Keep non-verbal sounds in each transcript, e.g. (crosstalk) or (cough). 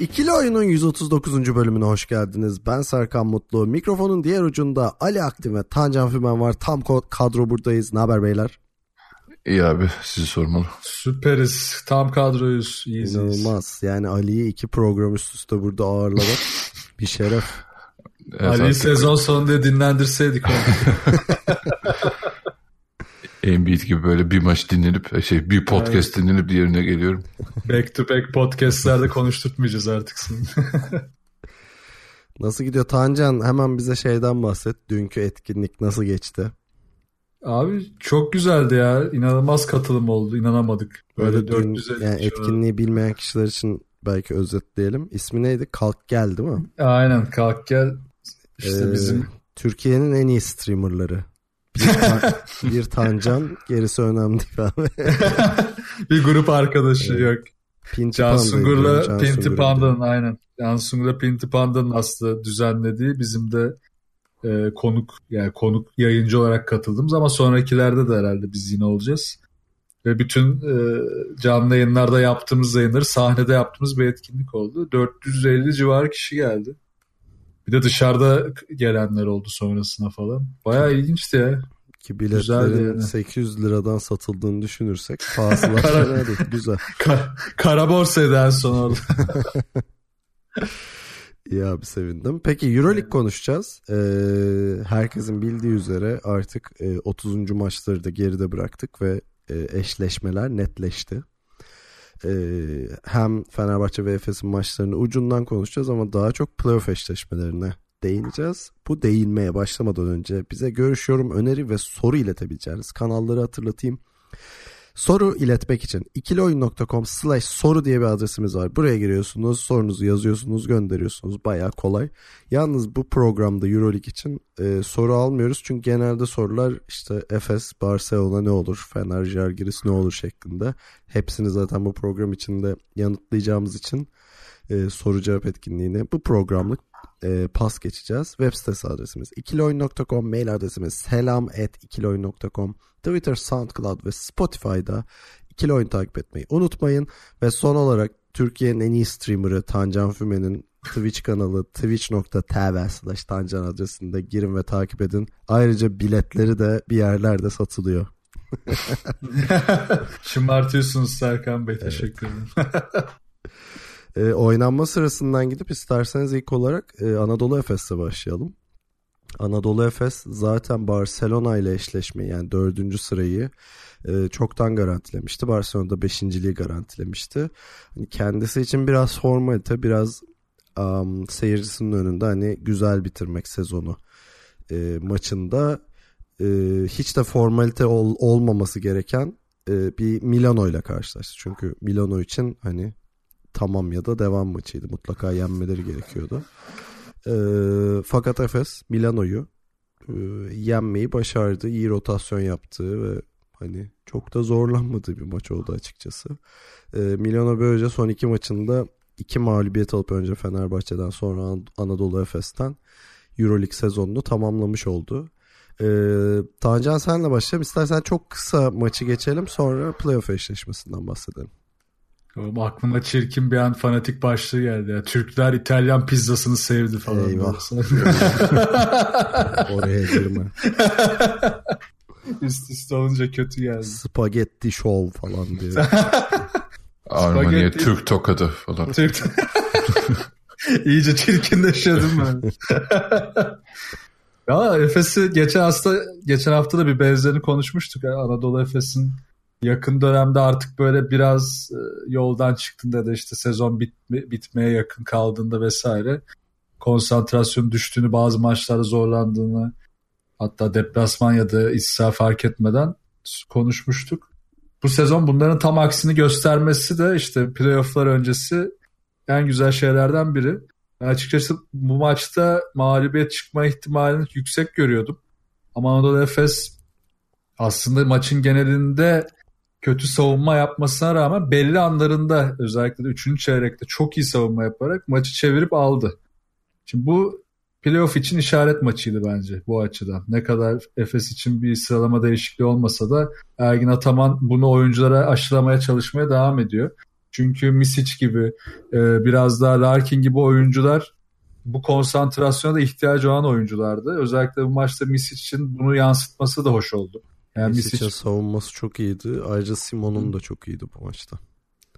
İkili Oyun'un 139. bölümüne hoş geldiniz. Ben Serkan Mutlu. Mikrofonun diğer ucunda Ali Aktin ve Tancan Fümen var. Tam kadro buradayız. Ne haber beyler? İyi abi sizi sormalı. Süperiz. Tam kadroyuz. İyiyiz. İnanılmaz. Yani Ali'yi iki program üst üste burada ağırlamak (laughs) bir şeref. Evet, Ali'yi sezon sonunda dinlendirseydik. (laughs) Embiid gibi böyle bir maç dinlenip şey bir podcast dinlenip diğerine geliyorum. back to back podcastlerde konuşturtmayacağız artık seni. (laughs) Nasıl gidiyor Tancan? Hemen bize şeyden bahset. Dünkü etkinlik nasıl geçti? Abi çok güzeldi ya. İnanılmaz katılım oldu. İnanamadık. Böyle Böyle dün, 450 yani kişi var. etkinliği bilmeyen kişiler için belki özetleyelim. İsmi neydi? Kalk Gel değil mi? Aynen kalk gel. İşte Ee, bizim Türkiye'nin en iyi streamerları. Bir, ta- (laughs) bir Tancan gerisi önemli değil abi. (laughs) bir grup arkadaşı yok. Pinti Can Sungur'la Pinti Panda'nın aynen. Can Sungur'la Pinti Panda'nın aslında düzenlediği bizim de e, konuk yani konuk yayıncı olarak katıldığımız ama sonrakilerde de herhalde biz yine olacağız. Ve bütün e, canlı yayınlarda yaptığımız yayınları sahnede yaptığımız bir etkinlik oldu. 450 civarı kişi geldi. Bir de dışarıda gelenler oldu sonrasına falan. Bayağı ilginçti ya. Ki biletlerin yani. 800 liradan satıldığını düşünürsek (laughs) pahasılar. Güzel. Ka- Kara borsaydı en son orada. (laughs) İyi abi sevindim. Peki Euroleague konuşacağız. Ee, herkesin bildiği üzere artık e, 30. maçları da geride bıraktık ve e, eşleşmeler netleşti. Ee, hem Fenerbahçe ve Efes'in maçlarını ucundan konuşacağız ama daha çok playoff eşleşmelerine değineceğiz. Bu değinmeye başlamadan önce bize görüş, yorum, öneri ve soru iletebileceğiniz kanalları hatırlatayım. Soru iletmek için ikilioyun.com slash soru diye bir adresimiz var. Buraya giriyorsunuz, sorunuzu yazıyorsunuz, gönderiyorsunuz. Baya kolay. Yalnız bu programda Euroleague için e, soru almıyoruz. Çünkü genelde sorular işte Efes, Barcelona ne olur, Fener, Žalgiris ne olur şeklinde. Hepsini zaten bu program içinde yanıtlayacağımız için e, soru cevap etkinliğine bu programlık e, pas geçeceğiz. Web sitesi adresimiz ikilioyun.com, mail adresimiz selam at ikilioyun.com, Twitter, SoundCloud ve Spotify'da ikili oyun takip etmeyi unutmayın. Ve son olarak Türkiye'nin en iyi streamerı Tancan Füme'nin Twitch kanalı twitch.tv slash tancan adresinde girin ve takip edin. Ayrıca biletleri de bir yerlerde satılıyor. (laughs) Şımartıyorsunuz Serkan Bey. Teşekkür ederim. (laughs) E, oynanma sırasından gidip isterseniz ilk olarak e, Anadolu Efes'le başlayalım. Anadolu Efes zaten Barcelona ile eşleşmeyi yani dördüncü sırayı e, çoktan garantilemişti. Barcelona'da beşinciliği garantilemişti. Hani kendisi için biraz formalite, biraz um, seyircisinin önünde hani güzel bitirmek sezonu e, maçında e, hiç de formalite ol- olmaması gereken e, bir Milano ile karşılaştı. Çünkü Milano için hani tamam ya da devam maçıydı. Mutlaka yenmeleri gerekiyordu. E, fakat Efes Milano'yu e, yenmeyi başardı. İyi rotasyon yaptı ve hani çok da zorlanmadığı bir maç oldu açıkçası. E, Milano böylece son iki maçında iki mağlubiyet alıp önce Fenerbahçe'den sonra An- Anadolu Efes'ten Euroleague sezonunu tamamlamış oldu. Ee, Tancan senle başlayalım. İstersen çok kısa maçı geçelim sonra playoff eşleşmesinden bahsedelim. Oğlum aklıma çirkin bir an fanatik başlığı geldi. Ya. Türkler İtalyan pizzasını sevdi falan. Eyvah. (laughs) Oraya girme. Üst üste olunca kötü geldi. Spagetti show falan diye. (laughs) Armaniye Spagetti- Türk tokadı falan. Türk... (laughs) İyice çirkinleşiyordum ben. ya Efes'i geçen hafta geçen hafta da bir benzerini konuşmuştuk. Anadolu Efes'in yakın dönemde artık böyle biraz e, yoldan çıktığında da işte sezon bitme, bitmeye yakın kaldığında vesaire konsantrasyon düştüğünü bazı maçlarda zorlandığını hatta deplasman ya da iç saha fark etmeden konuşmuştuk. Bu sezon bunların tam aksini göstermesi de işte playofflar öncesi en güzel şeylerden biri. Ben açıkçası bu maçta mağlubiyet çıkma ihtimalini yüksek görüyordum. Ama Anadolu Efes aslında maçın genelinde kötü savunma yapmasına rağmen belli anlarında özellikle de 3. çeyrekte çok iyi savunma yaparak maçı çevirip aldı. Şimdi bu playoff için işaret maçıydı bence bu açıdan. Ne kadar Efes için bir sıralama değişikliği olmasa da Ergin Ataman bunu oyunculara aşılamaya çalışmaya devam ediyor. Çünkü Misic gibi e, biraz daha Larkin gibi oyuncular bu konsantrasyona da ihtiyacı olan oyunculardı. Özellikle bu maçta Misic için bunu yansıtması da hoş oldu. Yani Misic'in savunması çok iyiydi. Ayrıca Simon'un da çok iyiydi bu maçta.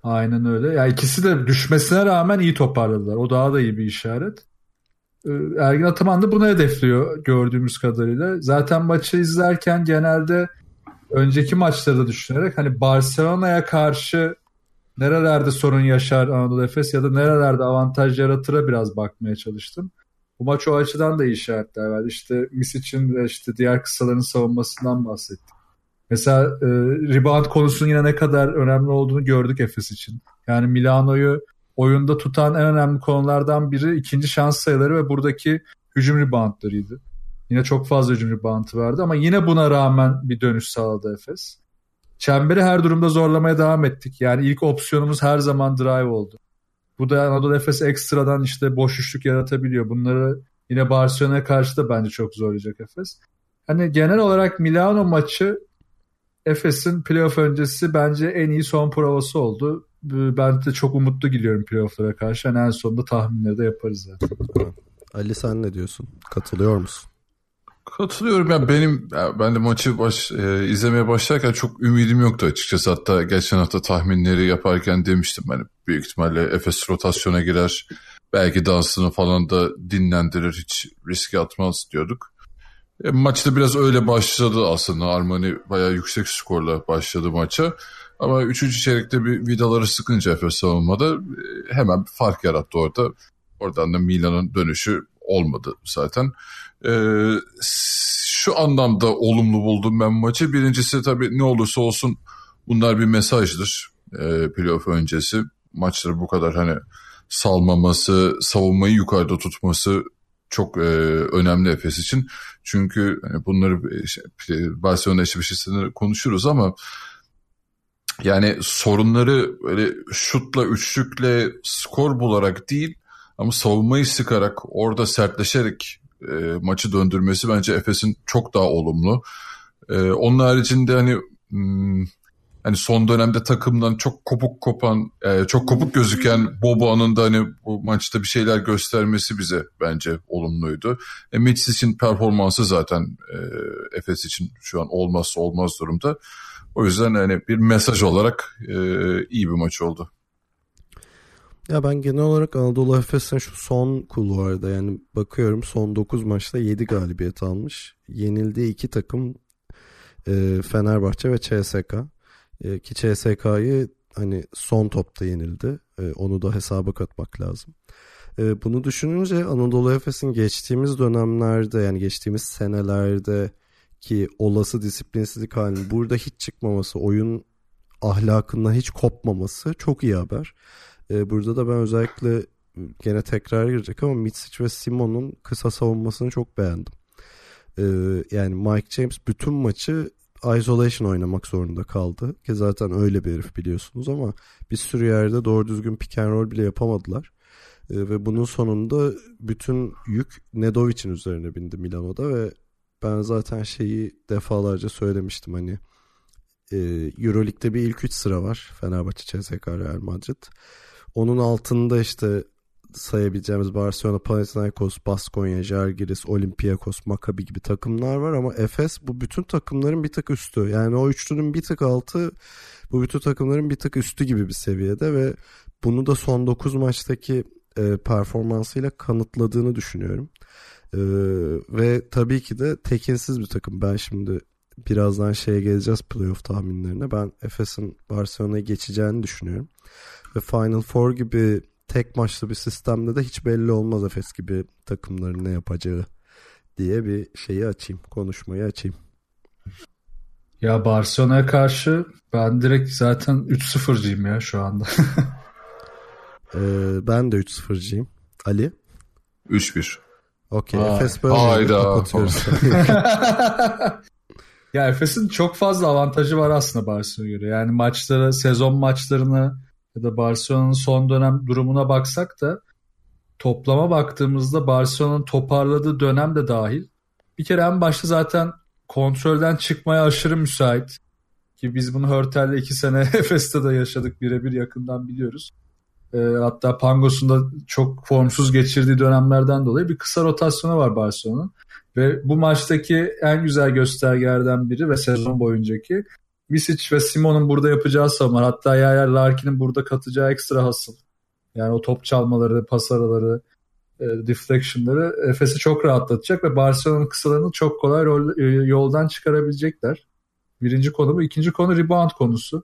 Aynen öyle. Ya ikisi de düşmesine rağmen iyi toparladılar. O daha da iyi bir işaret. Ee, Ergin Ataman da bunu hedefliyor gördüğümüz kadarıyla. Zaten maçı izlerken genelde önceki maçları da düşünerek hani Barcelona'ya karşı nerelerde sorun yaşar Anadolu Efes ya da nerelerde avantaj yaratır'a biraz bakmaya çalıştım. Bu maç o açıdan da iyi işaretler verdi. İşte Misic'in ve işte diğer kısaların savunmasından bahsettik. Mesela e, rebound konusunun yine ne kadar önemli olduğunu gördük Efes için. Yani Milano'yu oyunda tutan en önemli konulardan biri ikinci şans sayıları ve buradaki hücum reboundlarıydı. Yine çok fazla hücum reboundı vardı ama yine buna rağmen bir dönüş sağladı Efes. Çemberi her durumda zorlamaya devam ettik. Yani ilk opsiyonumuz her zaman drive oldu. Bu da Anadolu Efes ekstradan işte boş üçlük yaratabiliyor. Bunları yine Barcelona'ya karşı da bence çok zorlayacak Efes. Hani genel olarak Milano maçı Efes'in playoff öncesi bence en iyi son provası oldu. Ben de çok umutlu gidiyorum playoff'lara karşı. Yani en sonunda tahminleri de yaparız zaten. Ali sen ne diyorsun? Katılıyor musun? Katılıyorum ya benim ben de maçı baş, e, izlemeye başlarken çok ümidim yoktu açıkçası. Hatta geçen hafta tahminleri yaparken demiştim hani büyük ihtimalle Efes rotasyona girer. Belki dansını falan da dinlendirir hiç riske atmaz diyorduk. E, maçta biraz öyle başladı aslında. Armani bayağı yüksek skorla başladı maça. Ama üçüncü çeyrekte bir vidaları sıkınca Efes savunmada e, hemen fark yarattı orada. Oradan da Milan'ın dönüşü olmadı zaten. Ee, şu anlamda olumlu buldum ben maçı. Birincisi tabii ne olursa olsun bunlar bir mesajdır. Ee, playoff öncesi. Maçları bu kadar hani salmaması, savunmayı yukarıda tutması çok e, önemli Efes için. Çünkü hani bunları işte, Barcelona eşleşmesinde konuşuruz ama yani sorunları böyle şutla, üçlükle, skor bularak değil ama savunmayı sıkarak, orada sertleşerek e, maçı döndürmesi bence Efes'in çok daha olumlu. E, onun haricinde hani hmm, hani son dönemde takımdan çok kopuk kopan, e, çok kopuk gözüken Bobo'nun da hani bu maçta bir şeyler göstermesi bize bence olumluydu. E, Mitsis'in performansı zaten e, Efes için şu an olmazsa olmaz durumda. O yüzden hani bir mesaj olarak e, iyi bir maç oldu. Ya ben genel olarak Anadolu Efes'in şu son kulvarda yani bakıyorum son 9 maçta 7 galibiyet almış. Yenildiği iki takım e, Fenerbahçe ve CSK. E, ki CSK'yı hani son topta yenildi. E, onu da hesaba katmak lazım. E, bunu düşününce Anadolu Efes'in geçtiğimiz dönemlerde yani geçtiğimiz senelerde ki olası disiplinsizlik halinin burada hiç çıkmaması, oyun ahlakından hiç kopmaması çok iyi haber. Ee, burada da ben özellikle gene tekrar girecek ama Mitsic ve Simon'un kısa savunmasını çok beğendim. Ee, yani Mike James bütün maçı isolation oynamak zorunda kaldı. Ki zaten öyle bir herif biliyorsunuz ama bir sürü yerde doğru düzgün pick and roll bile yapamadılar. Ee, ve bunun sonunda bütün yük Nedovic'in üzerine bindi Milano'da ve ben zaten şeyi defalarca söylemiştim hani e, Euroleague'de bir ilk üç sıra var. Fenerbahçe, CSKA, Real Madrid. Onun altında işte sayabileceğimiz Barcelona, Panathinaikos, Baskonya, Žalgiris, Olympiakos, Maccabi gibi takımlar var ama Efes bu bütün takımların bir tık üstü. Yani o üçlünün bir tık altı bu bütün takımların bir tık üstü gibi bir seviyede ve bunu da son 9 maçtaki e, performansıyla kanıtladığını düşünüyorum. E, ve tabii ki de tekinsiz bir takım. Ben şimdi birazdan şeye geleceğiz playoff tahminlerine. Ben Efes'in Barcelona'ya geçeceğini düşünüyorum. Ve Final Four gibi tek maçlı bir sistemde de hiç belli olmaz Efes gibi takımların ne yapacağı diye bir şeyi açayım. Konuşmayı açayım. Ya Barcelona'ya karşı ben direkt zaten 3-0'cıyım ya şu anda. (laughs) Ee, ben de 3-0'cıyım. Ali? 3-1. Okey. Efes böyle Hayda. kapatıyoruz. (laughs) ya Efes'in çok fazla avantajı var aslında Barcelona'ya göre. Yani maçlara, sezon maçlarına ya da Barcelona'nın son dönem durumuna baksak da toplama baktığımızda Barcelona'nın toparladığı dönem de dahil. Bir kere en başta zaten kontrolden çıkmaya aşırı müsait. Ki biz bunu Hörtel'le iki sene (laughs) Efes'te de yaşadık birebir yakından biliyoruz. E, hatta Pangos'un da çok formsuz geçirdiği dönemlerden dolayı bir kısa rotasyonu var Barcelona'nın. Ve bu maçtaki en güzel göstergelerden biri ve sezon boyuncaki Visic ve Simon'un burada yapacağı savunma. Hatta yer yer Larkin'in burada katacağı ekstra hasıl. Yani o top çalmaları, pas araları, e, deflectionları Efes'i çok rahatlatacak ve Barcelona'nın kısalarını çok kolay rol, e, yoldan çıkarabilecekler. Birinci konu bu. İkinci konu rebound konusu.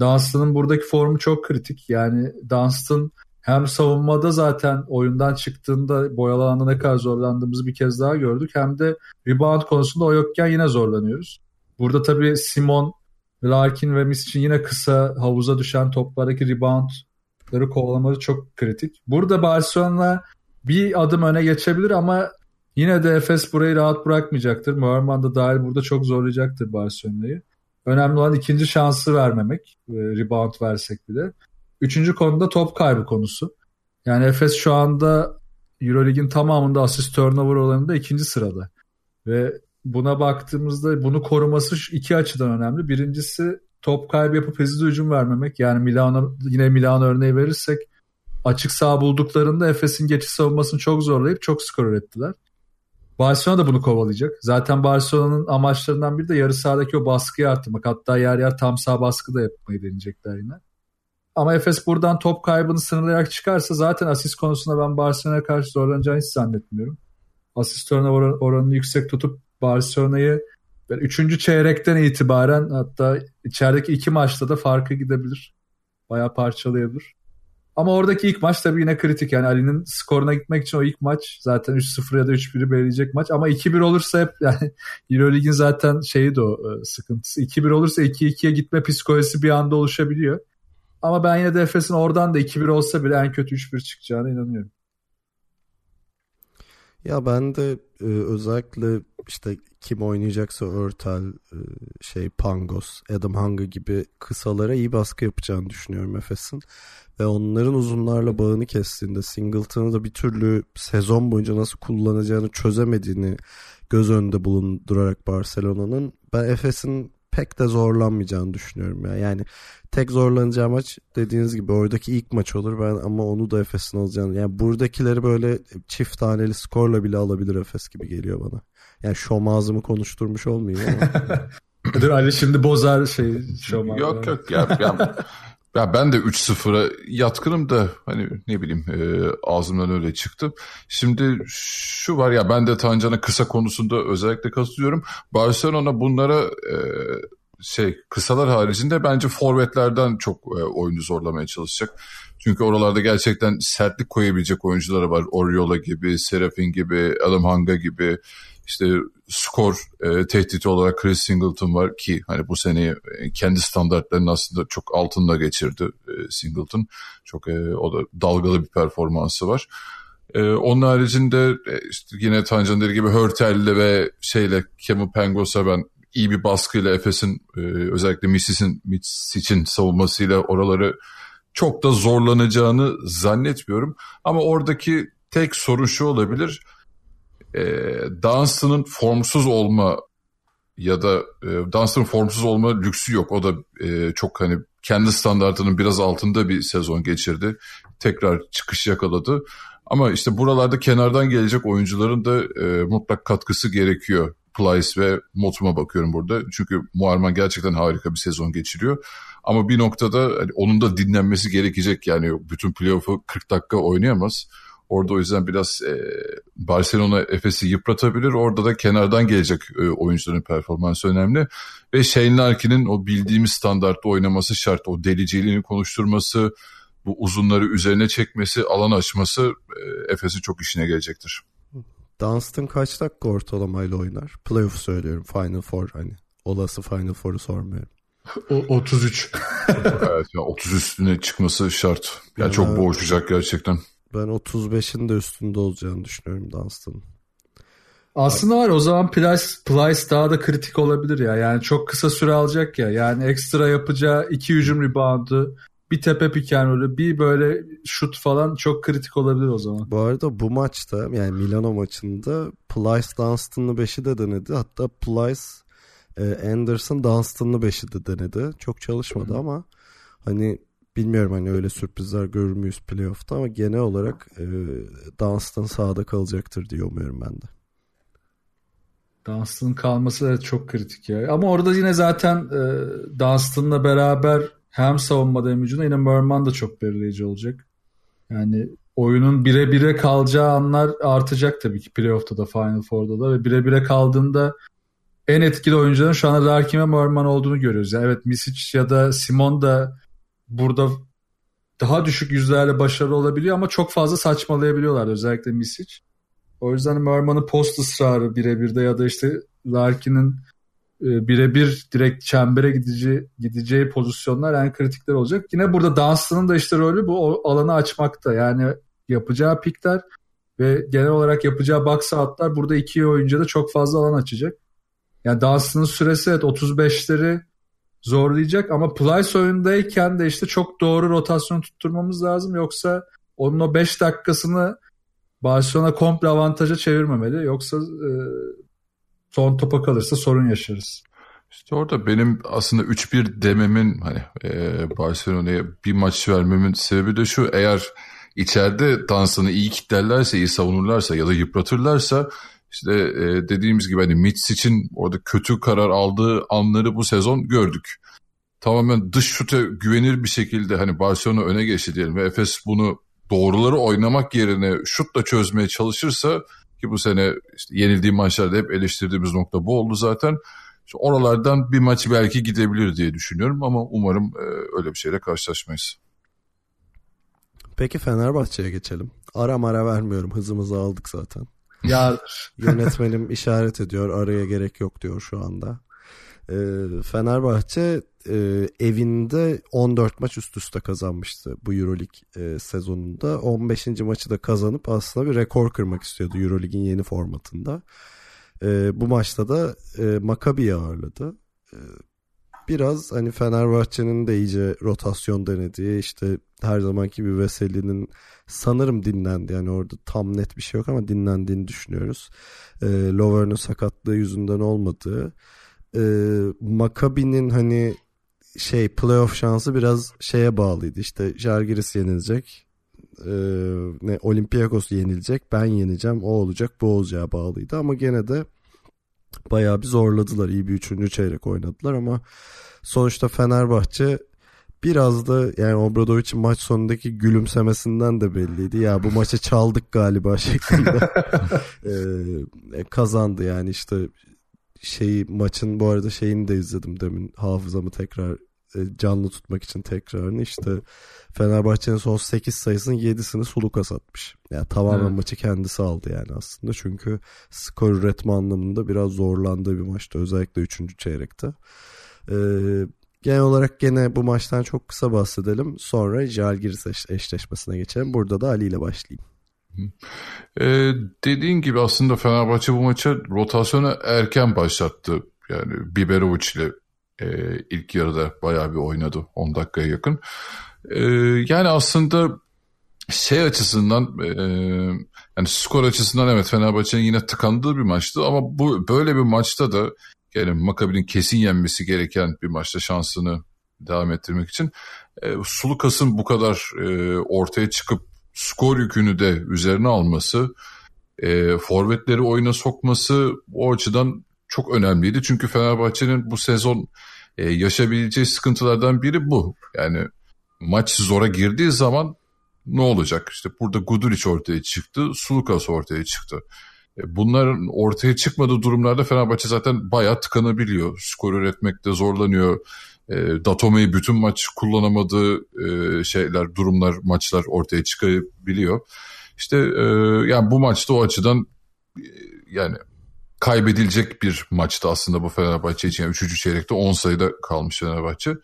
Dunstan'ın buradaki formu çok kritik. Yani Dunstan hem savunmada zaten oyundan çıktığında boyalı ne kadar zorlandığımızı bir kez daha gördük. Hem de rebound konusunda o yokken yine zorlanıyoruz. Burada tabii Simon, Larkin ve Misic'in yine kısa havuza düşen toplardaki reboundları kovalamaları çok kritik. Burada Barcelona bir adım öne geçebilir ama yine de Efes burayı rahat bırakmayacaktır. Moerman da dahil burada çok zorlayacaktır Barcelona'yı. Önemli olan ikinci şansı vermemek. E, rebound versek bile. Üçüncü konuda top kaybı konusu. Yani Efes şu anda Eurolig'in tamamında asist turnover oranında ikinci sırada. Ve buna baktığımızda bunu koruması iki açıdan önemli. Birincisi top kaybı yapıp hızlı hücum vermemek. Yani Milano yine Milano örneği verirsek açık sağ bulduklarında Efes'in geçiş savunmasını çok zorlayıp çok skor ürettiler. Barcelona da bunu kovalayacak. Zaten Barcelona'nın amaçlarından biri de yarı sahadaki o baskıyı arttırmak. Hatta yer yer tam sağ baskı da yapmayı deneyecekler yine. Ama Efes buradan top kaybını sınırlayarak çıkarsa zaten asist konusunda ben Barcelona'ya karşı zorlanacağını hiç zannetmiyorum. Asist oranı oranını yüksek tutup Barcelona'yı 3. çeyrekten itibaren hatta içerideki iki maçta da farkı gidebilir. Bayağı parçalayabilir. Ama oradaki ilk maç tabii yine kritik. Yani Ali'nin skoruna gitmek için o ilk maç zaten 3-0 ya da 3-1'i belirleyecek maç. Ama 2-1 olursa hep (laughs) yani Euroleague'in zaten şeyi de o e, sıkıntısı. 2-1 olursa 2-2'ye gitme psikolojisi bir anda oluşabiliyor. Ama ben yine de Efes'in oradan da 2-1 olsa bile en kötü 3-1 çıkacağına inanıyorum. Ya ben de e, özellikle işte kim oynayacaksa Örtel, e, şey Pangos, Adam Hanga gibi kısalara iyi baskı yapacağını düşünüyorum Efes'in. Ve onların uzunlarla bağını kestiğinde Singleton'ı da bir türlü sezon boyunca nasıl kullanacağını çözemediğini göz önünde bulundurarak Barcelona'nın ben Efes'in pek de zorlanmayacağını düşünüyorum ya. Yani tek zorlanacağı maç dediğiniz gibi oradaki ilk maç olur ben ama onu da Efes'in alacağını. Yani buradakileri böyle çift taneli skorla bile alabilir Efes gibi geliyor bana. Yani şom ağzımı konuşturmuş olmayayım ama. (laughs) Dur Ali şimdi bozar şey şom Yok yok ya, ya, ya ben de 3-0'a yatkınım da hani ne bileyim e, ağzımdan öyle çıktı. Şimdi şu var ya ben de Tancan'a kısa konusunda özellikle katılıyorum. Barcelona bunlara e, şey kısalar haricinde bence forvetlerden çok e, oyunu zorlamaya çalışacak. Çünkü oralarda gerçekten sertlik koyabilecek oyuncuları var. Oriola gibi, Serafin gibi, Adam Hanga gibi işte skor e, tehdidi olarak Chris Singleton var ki hani bu sene e, kendi standartlarının aslında çok altında geçirdi e, Singleton. Çok e, o da dalgalı bir performansı var. E, onun haricinde e, işte yine Tancan dediği gibi Hörtel'le ve şeyle Kemu Pengos'a ben iyi bir baskıyla Efes'in e, özellikle Missis'in için savunmasıyla oraları çok da zorlanacağını zannetmiyorum. Ama oradaki tek sorun şu olabilir e, Dunstan'ın formsuz olma ya da e, Dunstan'ın formsuz olma lüksü yok. O da e, çok hani kendi standartının biraz altında bir sezon geçirdi. Tekrar çıkış yakaladı. Ama işte buralarda kenardan gelecek oyuncuların da e, mutlak katkısı gerekiyor. Plyce ve Motum'a bakıyorum burada. Çünkü Muharman gerçekten harika bir sezon geçiriyor. Ama bir noktada hani onun da dinlenmesi gerekecek. Yani bütün playoff'u 40 dakika oynayamaz. Orada o yüzden biraz e, Barcelona Efes'i yıpratabilir. Orada da kenardan gelecek e, oyuncuların performansı önemli. Ve Shane Larkin'in o bildiğimiz standartta oynaması şart. O deliciliğini konuşturması, bu uzunları üzerine çekmesi, alan açması e, Efes'in çok işine gelecektir. Dunstan kaç dakika ortalamayla oynar? Playoff söylüyorum. Final Four hani. Olası Final Four'u sormuyorum. O, 33. evet ya 30 üstüne çıkması şart. Yani ya çok boğuşacak gerçekten. Ben 35'in de üstünde olacağını düşünüyorum Dunstan'ın. Aslında var o zaman Price, Price daha da kritik olabilir ya. Yani çok kısa süre alacak ya. Yani ekstra yapacağı iki hücum reboundu, bir tepe piken rolü, bir böyle şut falan çok kritik olabilir o zaman. Bu arada bu maçta yani Milano maçında Plyce Dunstan'lı 5'i de denedi. Hatta Plyce e, Anderson Dunstan'lı 5'i de denedi. Çok çalışmadı ama hani bilmiyorum hani öyle sürprizler görür müyüz playoff'ta ama genel olarak e, Dunstan sahada kalacaktır diye umuyorum ben de. Dunstan'ın kalması da çok kritik ya. Ama orada yine zaten e, Dunstan'la beraber hem savunmada hem hücumda yine Merman da çok belirleyici olacak. Yani oyunun bire bire kalacağı anlar artacak tabii ki playoff'ta da Final Four'da da ve bire bire kaldığında en etkili oyuncuların şu anda Larkin ve Merman olduğunu görüyoruz. Yani evet Misic ya da Simon da burada daha düşük yüzlerle başarılı olabiliyor ama çok fazla saçmalayabiliyorlar özellikle Misic. O yüzden Merman'ın post ısrarı birebir de ya da işte Larkin'in e, birebir direkt çembere gideceği, gideceği pozisyonlar en kritikler olacak. Yine burada Dunstan'ın da işte rolü bu alanı açmakta. Yani yapacağı pikler ve genel olarak yapacağı box outlar burada iki oyuncu da çok fazla alan açacak. Yani Dunstan'ın süresi evet 35'leri zorlayacak ama Plyce oyundayken de işte çok doğru rotasyon tutturmamız lazım. Yoksa onun o 5 dakikasını Barcelona komple avantaja çevirmemeli. Yoksa e, son topa kalırsa sorun yaşarız. İşte orada benim aslında 3-1 dememin hani e, Barcelona'ya bir maç vermemin sebebi de şu eğer içeride Dunstan'ı iyi kitlerlerse, iyi savunurlarsa ya da yıpratırlarsa işte e, dediğimiz gibi hani Mitch için orada kötü karar aldığı anları bu sezon gördük. Tamamen dış şute güvenir bir şekilde hani Barcelona öne geçti diyelim ve Efes bunu doğruları oynamak yerine şutla çözmeye çalışırsa ki bu sene işte yenildiği maçlarda hep eleştirdiğimiz nokta bu oldu zaten. İşte oralardan bir maç belki gidebilir diye düşünüyorum ama umarım e, öyle bir şeyle karşılaşmayız. Peki Fenerbahçe'ye geçelim. Ara mara vermiyorum hızımızı aldık zaten. Ya (laughs) Yönetmenim işaret ediyor araya gerek yok diyor şu anda. E, Fenerbahçe e, evinde 14 maç üst üste kazanmıştı bu Euroleague e, sezonunda. 15. maçı da kazanıp aslında bir rekor kırmak istiyordu Euroleague'in yeni formatında. E, bu maçta da e, Maccabi'yi ağırladı. E, biraz hani Fenerbahçe'nin de iyice rotasyon denediği işte her zamanki bir Veseli'nin sanırım dinlendi yani orada tam net bir şey yok ama dinlendiğini düşünüyoruz. E, Lover'ın sakatlığı yüzünden olmadığı e, Maccabi'nin hani şey playoff şansı biraz şeye bağlıydı. İşte Jargiris yenilecek. E, ne Olympiakos yenilecek. Ben yeneceğim. O olacak. Bu olacağı bağlıydı ama gene de bayağı bir zorladılar. İyi bir üçüncü çeyrek oynadılar ama sonuçta Fenerbahçe biraz da yani Obradovic'in maç sonundaki gülümsemesinden de belliydi. Ya bu maçı çaldık galiba (laughs) şeklinde (laughs) ee, kazandı yani işte şeyi maçın bu arada şeyini de izledim demin hafızamı tekrar e, canlı tutmak için tekrarını işte Fenerbahçe'nin son 8 sayısının 7'sini Sulukas atmış. Yani tamamen evet. maçı kendisi aldı yani aslında. Çünkü skor üretme anlamında biraz zorlandığı bir maçtı. Özellikle 3. çeyrekte. Ee, genel olarak gene bu maçtan çok kısa bahsedelim. Sonra Jalgiris eşleşmesine geçelim. Burada da Ali ile başlayayım. Ee, dediğin gibi aslında Fenerbahçe bu maça rotasyonu erken başlattı. Yani Biberovic ile e, ilk yarıda bayağı bir oynadı 10 dakikaya yakın. E, yani aslında şey açısından e, yani skor açısından evet Fenerbahçe'nin yine tıkandığı bir maçtı ama bu böyle bir maçta da yani Makabi'nin kesin yenmesi gereken bir maçta şansını devam ettirmek için e, Sulukas'ın bu kadar e, ortaya çıkıp skor yükünü de üzerine alması, e, forvetleri oyuna sokması o açıdan çok önemliydi. Çünkü Fenerbahçe'nin bu sezon e, yaşayabileceği sıkıntılardan biri bu. Yani maç zora girdiği zaman ne olacak? İşte burada Guduric ortaya çıktı, Sulukas ortaya çıktı. E, bunların ortaya çıkmadığı durumlarda Fenerbahçe zaten bayağı tıkanabiliyor. Skor üretmekte zorlanıyor. E, Datome'yi bütün maç kullanamadığı e, şeyler, durumlar, maçlar ortaya çıkabiliyor. İşte e, yani bu maçta o açıdan e, yani kaybedilecek bir maçtı aslında bu Fenerbahçe için. Yani üçüncü çeyrekte 10 sayıda kalmış Fenerbahçe.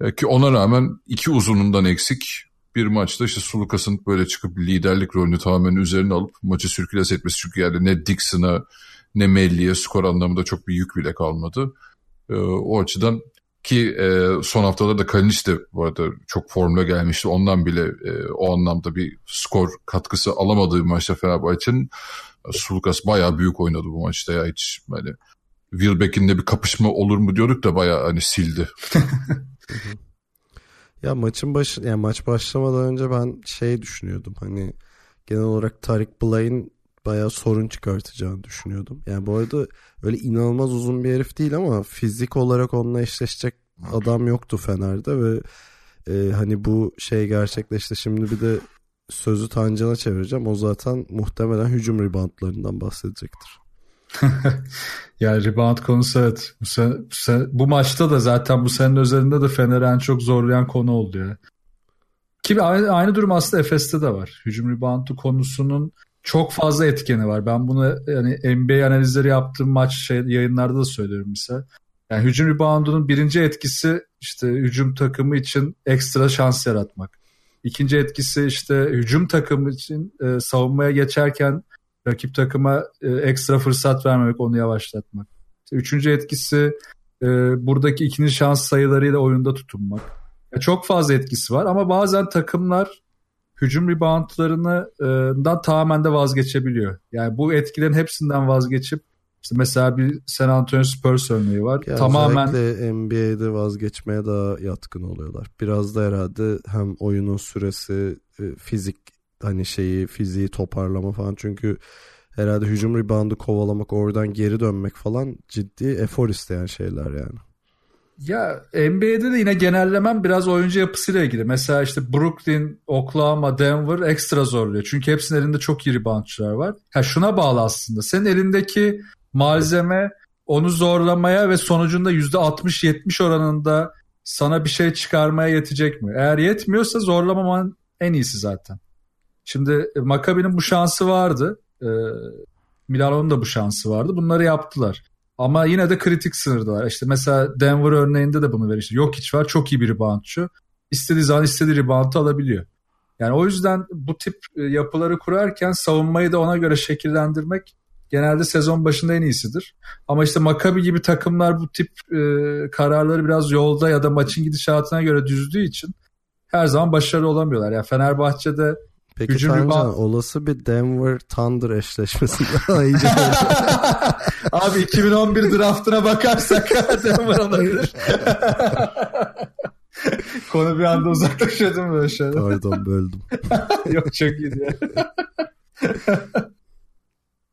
E, ki ona rağmen iki uzunundan eksik bir maçta işte Sulukas'ın böyle çıkıp liderlik rolünü tamamen üzerine alıp maçı sürküles etmesi. Çünkü yani ne Dixon'a ne Melli'ye skor anlamında çok bir yük bile kalmadı. E, o açıdan ki e, son haftalarda Kalinic de bu arada çok formda gelmişti. Ondan bile e, o anlamda bir skor katkısı alamadığı maçta Fenerbahçe'nin Sulukas bayağı büyük oynadı bu maçta ya hiç hani Wilbeck'in de bir kapışma olur mu diyorduk da bayağı hani sildi. (laughs) ya maçın başı yani maç başlamadan önce ben şey düşünüyordum hani genel olarak Tarik Blay'ın bayağı sorun çıkartacağını düşünüyordum. Yani bu arada öyle inanılmaz uzun bir herif değil ama fizik olarak onunla eşleşecek adam yoktu Fener'de ve e, hani bu şey gerçekleşti. Şimdi bir de sözü Tancan'a çevireceğim. O zaten muhtemelen hücum reboundlarından bahsedecektir. (laughs) yani rebound konusu evet. Bu, sen, bu, sen, bu maçta da zaten bu senin üzerinde de Fener'i en çok zorlayan konu oldu ya. Ki aynı, aynı durum aslında Efes'te de var. Hücum reboundu konusunun çok fazla etkeni var. Ben bunu yani NBA analizleri yaptığım maç şey, yayınlarda da söylüyorum mesela. Yani hücum reboundunun birinci etkisi işte hücum takımı için ekstra şans yaratmak. İkinci etkisi işte hücum takımı için e, savunmaya geçerken rakip takıma e, ekstra fırsat vermemek, onu yavaşlatmak. İşte üçüncü etkisi e, buradaki ikinci şans sayılarıyla oyunda tutunmak. Ya çok fazla etkisi var ama bazen takımlar hücum reboundlarından tamamen de vazgeçebiliyor. Yani bu etkilerin hepsinden vazgeçip işte mesela bir San Antonio Spurs örneği var. Ya tamamen NBA'de vazgeçmeye daha yatkın oluyorlar. Biraz da herhalde hem oyunun süresi, e, fizik hani şeyi, fiziği toparlama falan. Çünkü herhalde hücum reboundu kovalamak, oradan geri dönmek falan ciddi efor isteyen şeyler yani. Ya NBA'de de yine genellemem biraz oyuncu yapısıyla ilgili. Mesela işte Brooklyn, Oklahoma, Denver ekstra zorluyor. Çünkü hepsinin elinde çok iyi reboundçılar var. Ha şuna bağlı aslında. Senin elindeki malzeme onu zorlamaya ve sonucunda %60-70 oranında sana bir şey çıkarmaya yetecek mi? Eğer yetmiyorsa zorlamaman en iyisi zaten. Şimdi e, Maccabi'nin bu şansı vardı. Ee, Milano'nun da bu şansı vardı. Bunları yaptılar. Ama yine de kritik sınırdalar. İşte mesela Denver örneğinde de bunu verir. İşte Jokic var çok iyi bir reboundçu. İstediği zaman istediği reboundu alabiliyor. Yani o yüzden bu tip e, yapıları kurarken savunmayı da ona göre şekillendirmek genelde sezon başında en iyisidir. Ama işte Maccabi gibi takımlar bu tip e, kararları biraz yolda ya da maçın gidişatına göre düzdüğü için her zaman başarılı olamıyorlar. Yani Fenerbahçe'de Peki Hücum Tancan rebound... olası bir Denver Thunder eşleşmesi (laughs) daha iyice (laughs) Abi 2011 draftına bakarsak (laughs) Denver olabilir. Konu bir anda uzaklaşıyordum böyle şeyler. Pardon böldüm. Yok çok ya.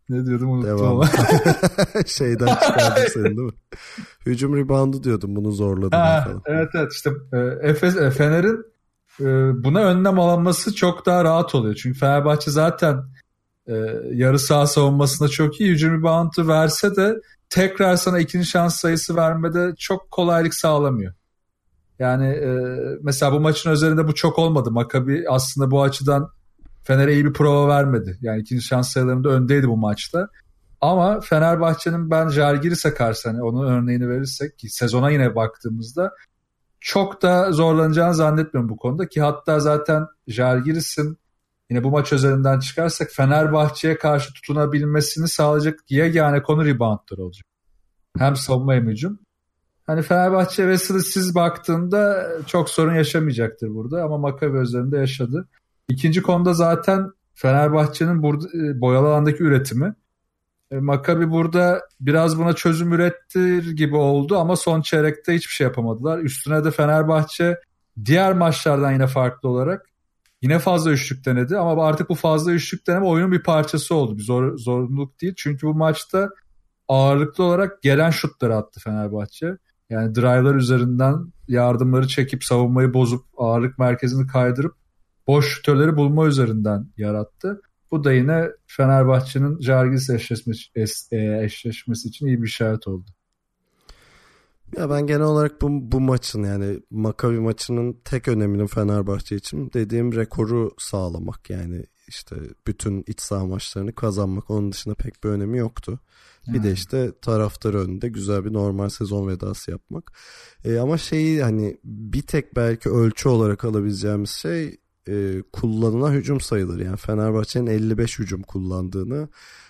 Ne diyordum unuttum Devam. ama. (laughs) Şeyden çıkardım seni değil mi? Hücum reboundu diyordum bunu zorladım ha, falan. Evet evet işte e, Efes, e, Fener'in e, buna önlem alınması çok daha rahat oluyor. Çünkü Fenerbahçe zaten e, yarı saha savunmasında çok iyi. Hücum reboundu verse de tekrar sana ikinci şans sayısı vermede çok kolaylık sağlamıyor. Yani e, mesela bu maçın üzerinde bu çok olmadı. Makabi aslında bu açıdan Fener'e iyi bir prova vermedi. Yani ikinci şans sayılarında öndeydi bu maçta. Ama Fenerbahçe'nin ben Jalgiris'e karşı hani onun örneğini verirsek ki sezona yine baktığımızda çok da zorlanacağını zannetmiyorum bu konuda ki hatta zaten Jalgiris'in yine bu maç üzerinden çıkarsak Fenerbahçe'ye karşı tutunabilmesini sağlayacak yegane konu reboundlar olacak. Hem savunma hem hücum. Hani Fenerbahçe ve siz baktığında çok sorun yaşamayacaktır burada ama Makabi üzerinde yaşadı. İkinci konuda zaten Fenerbahçe'nin burada e, boyalı alandaki üretimi. E, Makabi burada biraz buna çözüm ürettir gibi oldu ama son çeyrekte hiçbir şey yapamadılar. Üstüne de Fenerbahçe diğer maçlardan yine farklı olarak yine fazla üçlük denedi ama artık bu fazla üçlük deneme oyunun bir parçası oldu. Bir zor, zorunluluk değil. Çünkü bu maçta ağırlıklı olarak gelen şutları attı Fenerbahçe. Yani drive'lar üzerinden yardımları çekip savunmayı bozup ağırlık merkezini kaydırıp boş şutörleri bulma üzerinden yarattı. Bu da yine Fenerbahçe'nin Jargis eşleşmesi, e, eşleşmesi için iyi bir işaret oldu. Ya ben genel olarak bu, bu maçın yani Makabi maçının tek öneminin Fenerbahçe için dediğim rekoru sağlamak yani işte bütün iç saha maçlarını kazanmak. Onun dışında pek bir önemi yoktu. Bir de işte taraftar önünde güzel bir normal sezon vedası yapmak. E, ama şeyi hani bir tek belki ölçü olarak alabileceğimiz şey e, kullanılan hücum sayıları. Yani Fenerbahçe'nin 55 hücum kullandığını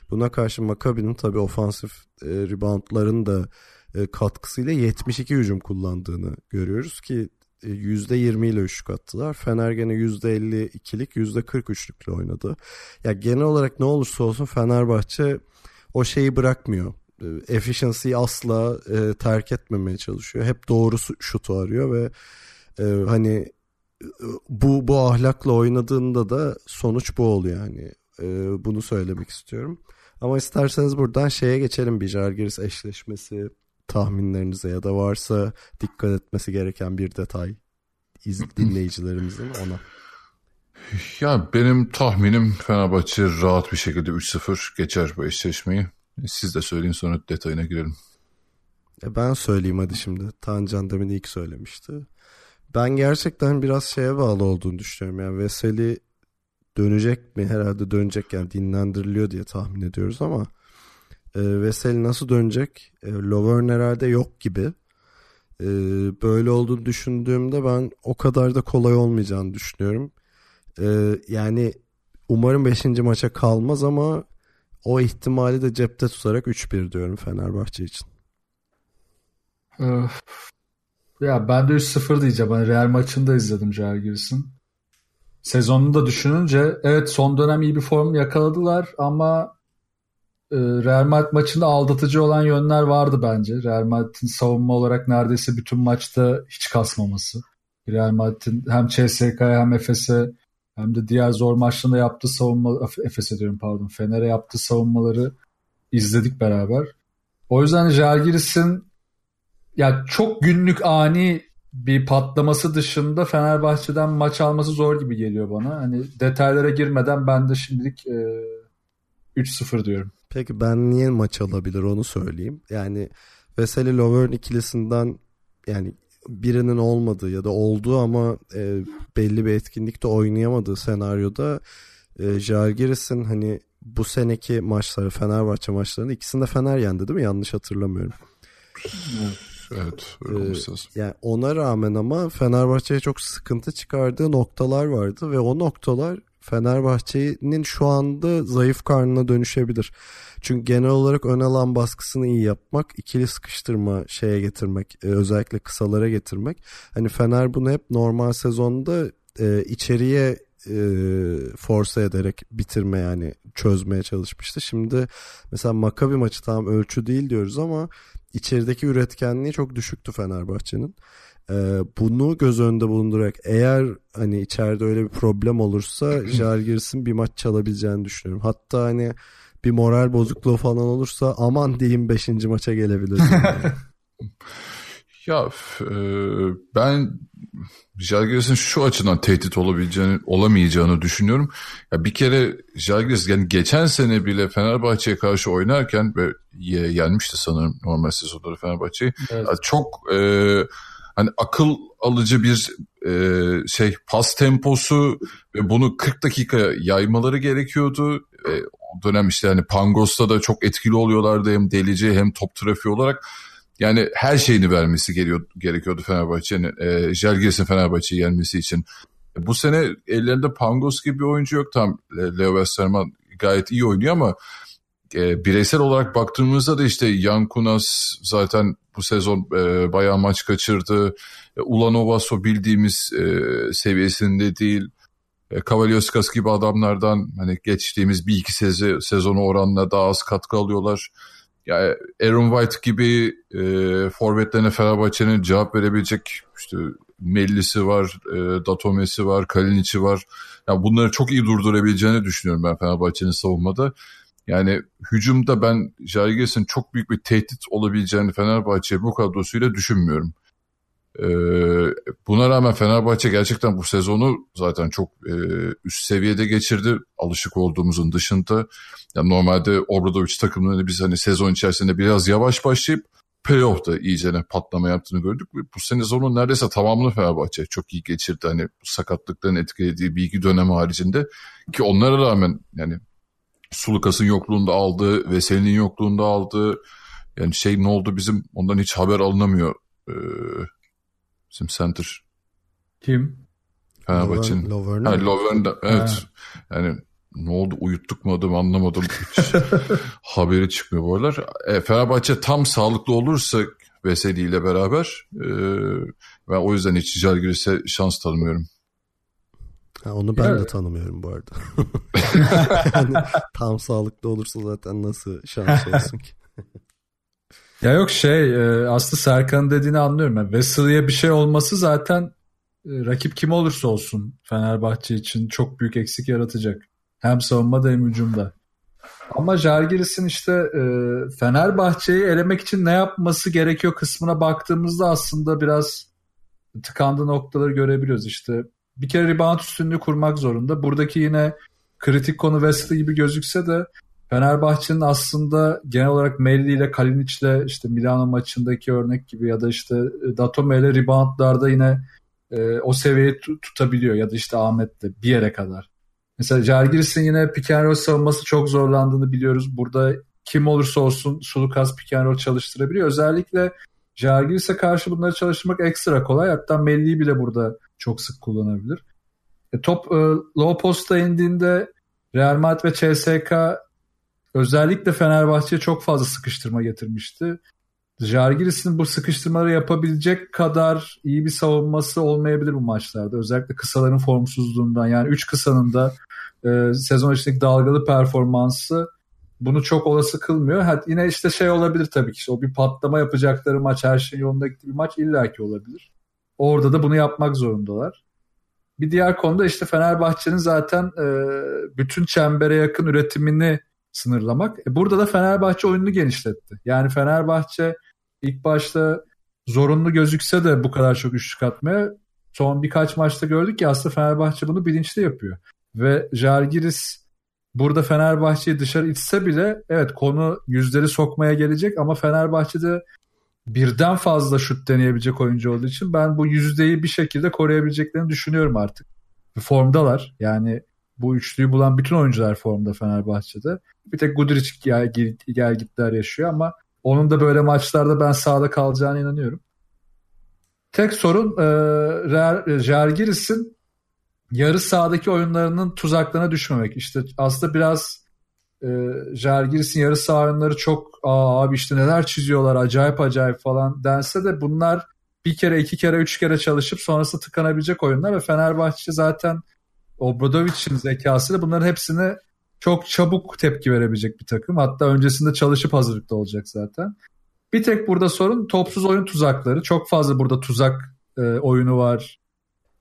buna karşı Maccabi'nin tabii ofansif e, reboundların da e, katkısıyla 72 hücum kullandığını görüyoruz ki %20 ile üçlük attılar. Fener gene %52'lik %43'lükle oynadı. Ya genel olarak ne olursa olsun Fenerbahçe o şeyi bırakmıyor. E, efficiency'yi asla e, terk etmemeye çalışıyor. Hep doğru şutu arıyor ve e, hani e, bu bu ahlakla oynadığında da sonuç bu oluyor yani. E, bunu söylemek istiyorum. Ama isterseniz buradan şeye geçelim bir Jalgiris eşleşmesi tahminlerinize ya da varsa dikkat etmesi gereken bir detay iz, (clears throat) dinleyicilerimizin ona. Ya benim tahminim Fenerbahçe rahat bir şekilde 3-0 geçer bu eşleşmeyi. Siz de söyleyin sonra detayına girelim. E ben söyleyeyim hadi şimdi. Tancan demin ilk söylemişti. Ben gerçekten biraz şeye bağlı olduğunu düşünüyorum. Yani Veseli dönecek mi? Herhalde dönecek yani dinlendiriliyor diye tahmin ediyoruz ama e, Veseli nasıl dönecek? E, Lovern herhalde yok gibi. E, böyle olduğunu düşündüğümde ben o kadar da kolay olmayacağını düşünüyorum. E, yani umarım 5. maça kalmaz ama o ihtimali de cepte tutarak 3-1 diyorum Fenerbahçe için. Ya ben de 3-0 diyeceğim. Ben Real maçını da izledim Jalgiris'in. Sezonunu da düşününce evet son dönem iyi bir form yakaladılar ama e, Real Madrid maçında aldatıcı olan yönler vardı bence. Real Madrid'in savunma olarak neredeyse bütün maçta hiç kasmaması. Real Madrid'in hem CSK'ya hem Efes'e hem de diğer zor maçlarında yaptığı savunma Efes'e diyorum pardon Fener'e yaptığı savunmaları izledik beraber. O yüzden Jalgiris'in ya çok günlük ani bir patlaması dışında Fenerbahçe'den maç alması zor gibi geliyor bana. Hani detaylara girmeden ben de şimdilik e, 3-0 diyorum. Peki ben niye maç alabilir onu söyleyeyim. Yani Veseli Lovern ikilisinden yani birinin olmadığı ya da olduğu ama e, belli bir etkinlikte oynayamadığı senaryoda e, Jalgiris'in hani bu seneki maçları Fenerbahçe maçlarını ikisinde Fener yendi değil mi? Yanlış hatırlamıyorum. Evet öyle ee, Yani ona rağmen ama Fenerbahçe'ye çok sıkıntı çıkardığı noktalar vardı ve o noktalar Fenerbahçe'nin şu anda zayıf karnına dönüşebilir. Çünkü genel olarak ön alan baskısını iyi yapmak, ikili sıkıştırma şeye getirmek, e, özellikle kısalara getirmek. Hani Fener bunu hep normal sezonda e, içeriye e, force ederek bitirme yani çözmeye çalışmıştı. Şimdi mesela Makabi maçı tam ölçü değil diyoruz ama içerideki üretkenliği çok düşüktü Fenerbahçe'nin. Ee, bunu göz önünde bulundurarak eğer hani içeride öyle bir problem olursa (clears throat) Jalgiris'in bir maç çalabileceğini düşünüyorum. Hatta hani bir moral bozukluğu falan olursa aman diyeyim 5. maça gelebilir. (laughs) ya e, ben Jalgiris'in şu açıdan tehdit olabileceğini olamayacağını düşünüyorum. Ya bir kere Jalgiris yani geçen sene bile Fenerbahçe'ye karşı oynarken ve yenmişti sanırım normal sezonları Fenerbahçe'yi. Evet. çok e, hani akıl alıcı bir e, şey pas temposu ve bunu 40 dakika yaymaları gerekiyordu. E, o dönem işte hani Pangos'ta da çok etkili oluyorlardı hem delici hem top trafiği olarak. Yani her şeyini vermesi gerekiyordu Fenerbahçe'nin. E, Jalgiris'in Fenerbahçe'yi yenmesi için. E, bu sene ellerinde Pangos gibi bir oyuncu yok. Tam Leo Westerman gayet iyi oynuyor ama e, bireysel olarak baktığımızda da işte Yankunas zaten bu sezon e, bayağı maç kaçırdı. E, Ulanovas bildiğimiz e, seviyesinde değil. E, Kavalioskas gibi adamlardan hani geçtiğimiz bir iki sezi, sezonu oranla daha az katkı alıyorlar. Yani Aaron White gibi e, forvetlerine Fenerbahçe'nin cevap verebilecek işte Mellisi var, e, Datomesi var, Kalinic'i var. Yani bunları çok iyi durdurabileceğini düşünüyorum ben Fenerbahçe'nin savunmada. Yani hücumda ben Jalgiris'in çok büyük bir tehdit olabileceğini Fenerbahçe bu kadrosuyla düşünmüyorum. Ee, buna rağmen Fenerbahçe gerçekten bu sezonu zaten çok e, üst seviyede geçirdi. Alışık olduğumuzun dışında. Yani normalde Obradoviç takımlarını biz hani sezon içerisinde biraz yavaş başlayıp playoff'ta iyicene patlama yaptığını gördük. Bu sene sezonun neredeyse tamamını Fenerbahçe çok iyi geçirdi. Hani sakatlıkların etkilediği bir iki dönem haricinde. Ki onlara rağmen yani Sulukas'ın yokluğunda aldığı, Veseli'nin yokluğunda aldığı yani şey ne oldu bizim ondan hiç haber alınamıyor. Ee, bizim center. Kim? Fenerbahçe'nin. Lovern. Ha, Lovern'da evet. Yani ne oldu uyuttuk mu adamı anlamadım. Hiç (laughs) haberi çıkmıyor bu aralar. E, Fenerbahçe tam sağlıklı olursa Veseli ile beraber e, ben o yüzden hiç Jalgiris'e şans tanımıyorum. Ha, onu ben Evet. de tanımıyorum bu arada. (laughs) (laughs) yani, tam sağlıklı olursa zaten nasıl şans olsun ki? Ya yok şey e, aslında Serkan'ın dediğini anlıyorum. Yani Wesley'e bir şey olması zaten e, rakip kim olursa olsun Fenerbahçe için çok büyük eksik yaratacak. Hem savunmada hem hücumda. Ama Jalgiris'in işte e, Fenerbahçe'yi elemek için ne yapması gerekiyor kısmına baktığımızda aslında biraz tıkandığı noktaları görebiliyoruz. İşte bir kere rebound üstünlüğü kurmak zorunda. Buradaki yine kritik konu Wesley gibi gözükse de Fenerbahçe'nin aslında genel olarak Melli ile Kalinic'le işte Milano maçındaki örnek gibi ya da işte Datome ile reboundlarda yine e, o seviyeyi tu- tutabiliyor ya da işte Ahmet'le bir yere kadar. Mesela Jalgiris'in yine pick and savunması çok zorlandığını biliyoruz. Burada kim olursa olsun Sulukas pick çalıştırabiliyor. Özellikle Jalgiris'e karşı bunları çalıştırmak ekstra kolay. Hatta Melli'yi bile burada çok sık kullanabilir. E, top e, low post'a indiğinde Real Madrid ve CSK özellikle Fenerbahçe'ye çok fazla sıkıştırma getirmişti. Jalgiris'in bu sıkıştırmaları yapabilecek kadar iyi bir savunması olmayabilir bu maçlarda. Özellikle kısaların formsuzluğundan yani 3 kısanın da e, sezon içindeki dalgalı performansı bunu çok olası kılmıyor. Ha, yine işte şey olabilir tabii ki. İşte o bir patlama yapacakları maç her şey yolunda gittiği bir maç illaki olabilir. Orada da bunu yapmak zorundalar. Bir diğer konuda işte Fenerbahçe'nin zaten e, bütün çembere yakın üretimini sınırlamak. E, burada da Fenerbahçe oyununu genişletti. Yani Fenerbahçe ilk başta zorunlu gözükse de bu kadar çok üçlük atmaya son birkaç maçta gördük ki aslında Fenerbahçe bunu bilinçli yapıyor. Ve Jalgiris burada Fenerbahçe'yi dışarı itse bile evet konu yüzleri sokmaya gelecek ama Fenerbahçe'de birden fazla şut deneyebilecek oyuncu olduğu için ben bu yüzdeyi bir şekilde koruyabileceklerini düşünüyorum artık. Formdalar. Yani bu üçlüyü bulan bütün oyuncular formda Fenerbahçe'de. Bir tek Guduric gel, gel, gitler yaşıyor ama onun da böyle maçlarda ben sağda kalacağına inanıyorum. Tek sorun e, Real- Jalgiris'in yarı sahadaki oyunlarının tuzaklarına düşmemek. İşte aslında biraz e, Jalgiris'in yarı saha oyunları çok Aa, abi işte neler çiziyorlar acayip acayip falan dense de bunlar bir kere iki kere üç kere çalışıp sonrasında tıkanabilecek oyunlar ve Fenerbahçe zaten Obradovic'in zekasıyla bunların hepsini çok çabuk tepki verebilecek bir takım. Hatta öncesinde çalışıp hazırlıkta olacak zaten. Bir tek burada sorun topsuz oyun tuzakları. Çok fazla burada tuzak e, oyunu var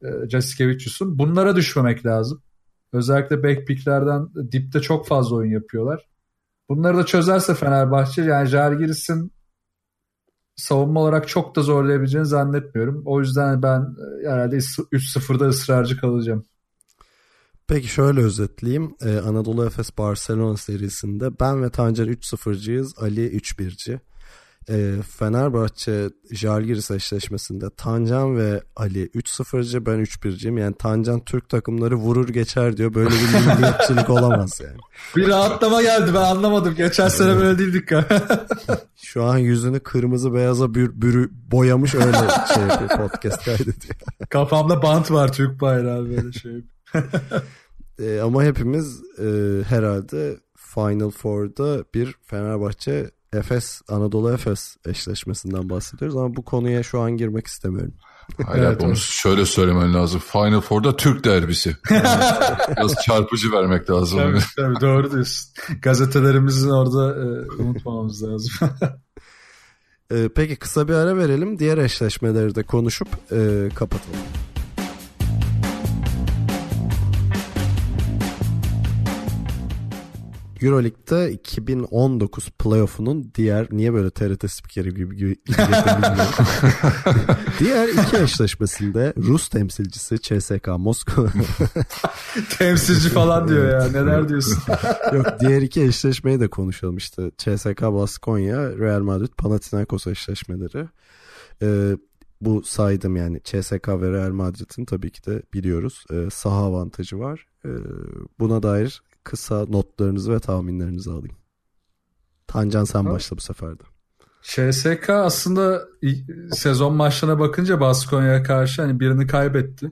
e, Jasikevicius'un. Bunlara düşmemek lazım. Özellikle backpicklerden dipte çok fazla oyun yapıyorlar. Bunları da çözerse Fenerbahçe yani Jalgiris'in savunma olarak çok da zorlayabileceğini zannetmiyorum. O yüzden ben e, herhalde 3-0'da ısrarcı kalacağım. Peki şöyle özetleyeyim. Ee, Anadolu Efes Barcelona serisinde ben ve Tancer 3-0'cıyız. Ali 3-1'ci. Ee, Fenerbahçe Jalgiris eşleşmesinde Tancan ve Ali 3-0'cı ben 3-1'ciyim. Yani Tancan Türk takımları vurur geçer diyor. Böyle bir milliyetçilik olamaz yani. (laughs) Bir rahatlama geldi ben anlamadım. Geçen sene böyle değildik. (laughs) Şu an yüzünü kırmızı beyaza bür, bürü, boyamış öyle şey yapıyor (laughs) podcast kaydediyor. Kafamda bant var Türk bayrağı böyle şey. Ee, (laughs) ama hepimiz e, herhalde Final Four'da bir Fenerbahçe Efes Anadolu Efes eşleşmesinden bahsediyoruz ama bu konuya şu an girmek istemiyorum. Hayır Evet, onu evet. şöyle söylemen lazım. Final Four'da Türk derbisi. (laughs) Biraz çarpıcı vermek lazım. Tabii, tabii doğru diyorsun. Gazetelerimizin orada e, unutmamamız lazım. Ee, (laughs) peki kısa bir ara verelim. Diğer eşleşmeleri de konuşup e, kapatalım. Euroleague'de 2019 playoff'unun diğer niye böyle TRT spikeri gibi gibi (laughs) diğer iki eşleşmesinde Rus temsilcisi CSK Moskova (laughs) Temsilci falan diyor ya. Neler diyorsun? (laughs) Yok diğer iki eşleşmeyi de konuşalım işte. CSK Baskonya, Real Madrid Panathinaikos eşleşmeleri. Ee, bu saydım yani CSK ve Real Madrid'in tabii ki de biliyoruz e, saha avantajı var. E, buna dair kısa notlarınızı ve tahminlerinizi alayım. Tancan sen Ha. başla bu sefer de. CSK aslında sezon maçlarına bakınca Baskonya'ya karşı hani birini kaybetti.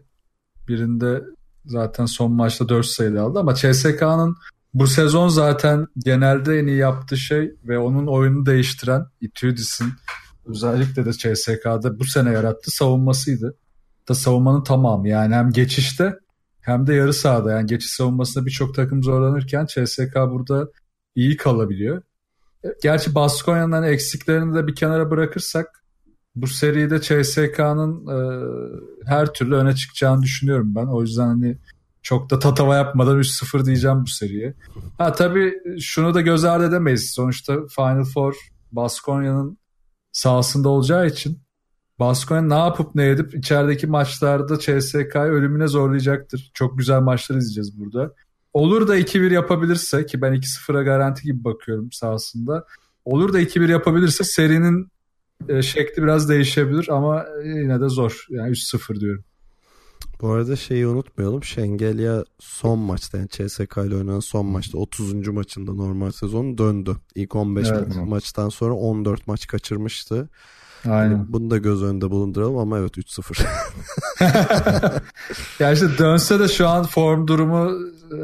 Birinde zaten son maçta 4 sayıda aldı ama CSK'nın bu sezon zaten genelde en iyi yaptığı şey ve onun oyunu değiştiren Itudis'in özellikle de CSK'da bu sene yarattığı savunmasıydı. Da savunmanın tamamı yani hem geçişte hem de yarı sahada yani geçiş savunmasında birçok takım zorlanırken CSK burada iyi kalabiliyor. Gerçi Baskonya'nın hani eksiklerini de bir kenara bırakırsak bu seride CSK'nın e, her türlü öne çıkacağını düşünüyorum ben. O yüzden hani çok da tatava yapmadan 3-0 diyeceğim bu seriye. Ha tabii şunu da göz ardı edemeyiz. Sonuçta Final Four Baskonya'nın sahasında olacağı için Baskonya ne yapıp ne edip içerideki maçlarda CSK'yı ölümüne zorlayacaktır. Çok güzel maçlar izleyeceğiz burada. Olur da 2-1 yapabilirse ki ben 2-0'a garanti gibi bakıyorum sahasında. Olur da 2-1 yapabilirse serinin e, şekli biraz değişebilir ama yine de zor. Yani 3-0 diyorum. Bu arada şeyi unutmayalım. Şengelya son maçta yani CSK ile oynanan son maçta 30. maçında normal sezon döndü. İlk 15 Evet. ma- maçtan sonra 14 maç kaçırmıştı. Aynen. Bunu da göz önünde bulunduralım ama evet 3-0. (laughs) ya işte dönse de şu an form durumu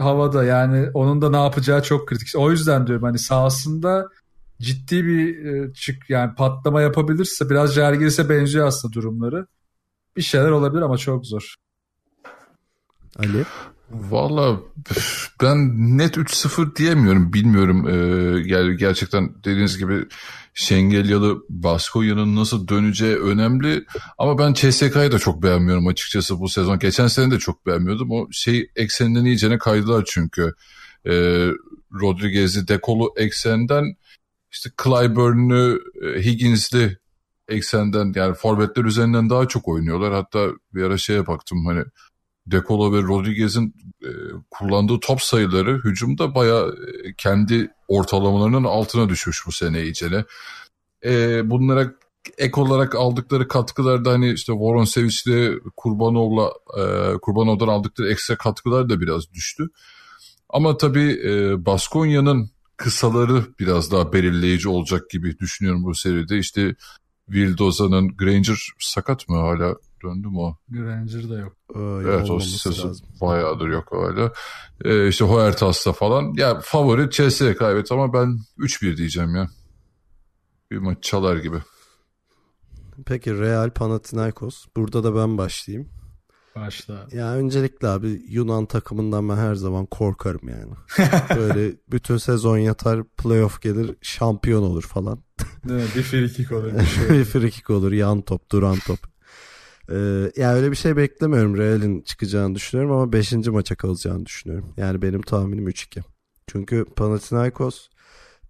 havada. Yani onun da ne yapacağı çok kritik. O yüzden diyorum hani sahasında ciddi bir e, çık yani patlama yapabilirse biraz Jalgiris'e benziyor aslında durumları. Bir şeyler olabilir ama çok zor. Ali? Valla ben net 3-0 diyemiyorum. Bilmiyorum. Ee, yani gerçekten dediğiniz gibi Şengelyalı Baskonya'nın nasıl döneceği önemli. Ama ben CSK'yı da çok beğenmiyorum açıkçası bu sezon. Geçen sene de çok beğenmiyordum. O şey ekseninden iyicene kaydılar çünkü. Ee, Rodriguez'i dekolu eksenden işte Clyburn'u e, Higgins'li eksenden yani forvetler üzerinden daha çok oynuyorlar. Hatta bir ara şeye baktım hani Dekolo ve Rodriguez'in e, kullandığı top sayıları hücumda bayağı e, kendi ortalamalarının altına düşmüş bu sene iyicene. E, bunlara ek olarak aldıkları katkılar da hani işte Voronsevic'le Kurbanov'la e, Kurbanov'dan aldıkları ekstra katkılar da biraz düştü. Ama tabii e, Baskonya'nın kısaları biraz daha belirleyici olacak gibi düşünüyorum bu seride. İşte Vildoza'nın Granger sakat mı hala döndü mü o? Granger da yok. Ee, Evet o sezon lazım. bayağıdır yok öyle. Ee, işte Huertas'ta falan. Ya favori CSK evet ama ben 3-1 diyeceğim ya. Bir maç çalar gibi. Peki Real Panathinaikos. Burada da ben başlayayım. Başla. Ya öncelikle abi Yunan takımından ben her zaman korkarım yani. (laughs) Böyle bütün sezon yatar playoff gelir şampiyon olur falan. Değil mi? Bir frikik olur. Bir (laughs) şey. bir frikik olur yan top duran top. Ee, yani öyle bir şey beklemiyorum Real'in çıkacağını düşünüyorum ama 5. maça kalacağını düşünüyorum. Yani benim tahminim 3-2. Çünkü Panathinaikos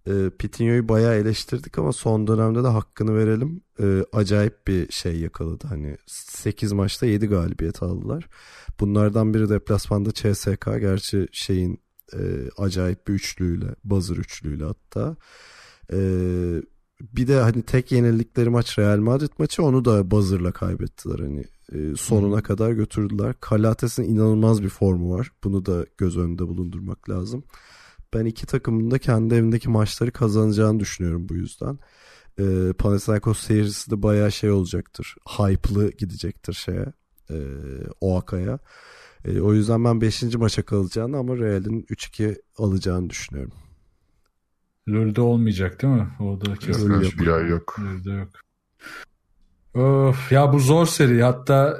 e, Pitinho'yu bayağı eleştirdik ama son dönemde de hakkını verelim. E, acayip bir şey yakaladı. Hani 8 maçta 7 galibiyet aldılar. Bunlardan biri deplasmanda CSK. Gerçi şeyin e, acayip bir üçlüyle, buzzer üçlüyle hatta. E, bir de hani tek yenildikleri maç Real Madrid maçı onu da buzzer'la kaybettiler hani e, sonuna kadar götürdüler. Kalates'in inanılmaz bir formu var. Bunu da göz önünde bulundurmak lazım. Ben iki takımın da kendi evindeki maçları kazanacağını düşünüyorum bu yüzden. E, Panathinaikos seyircisi de bayağı şey olacaktır. Hype'lı gidecektir şeye. E, Oaka'ya. E, o yüzden ben 5. maça kalacağını ama Real'in 3-2 alacağını düşünüyorum. LoL'de olmayacak değil mi? Yok, kesin. Ay yok. LoL'de yok. Of, ya bu zor seri. Hatta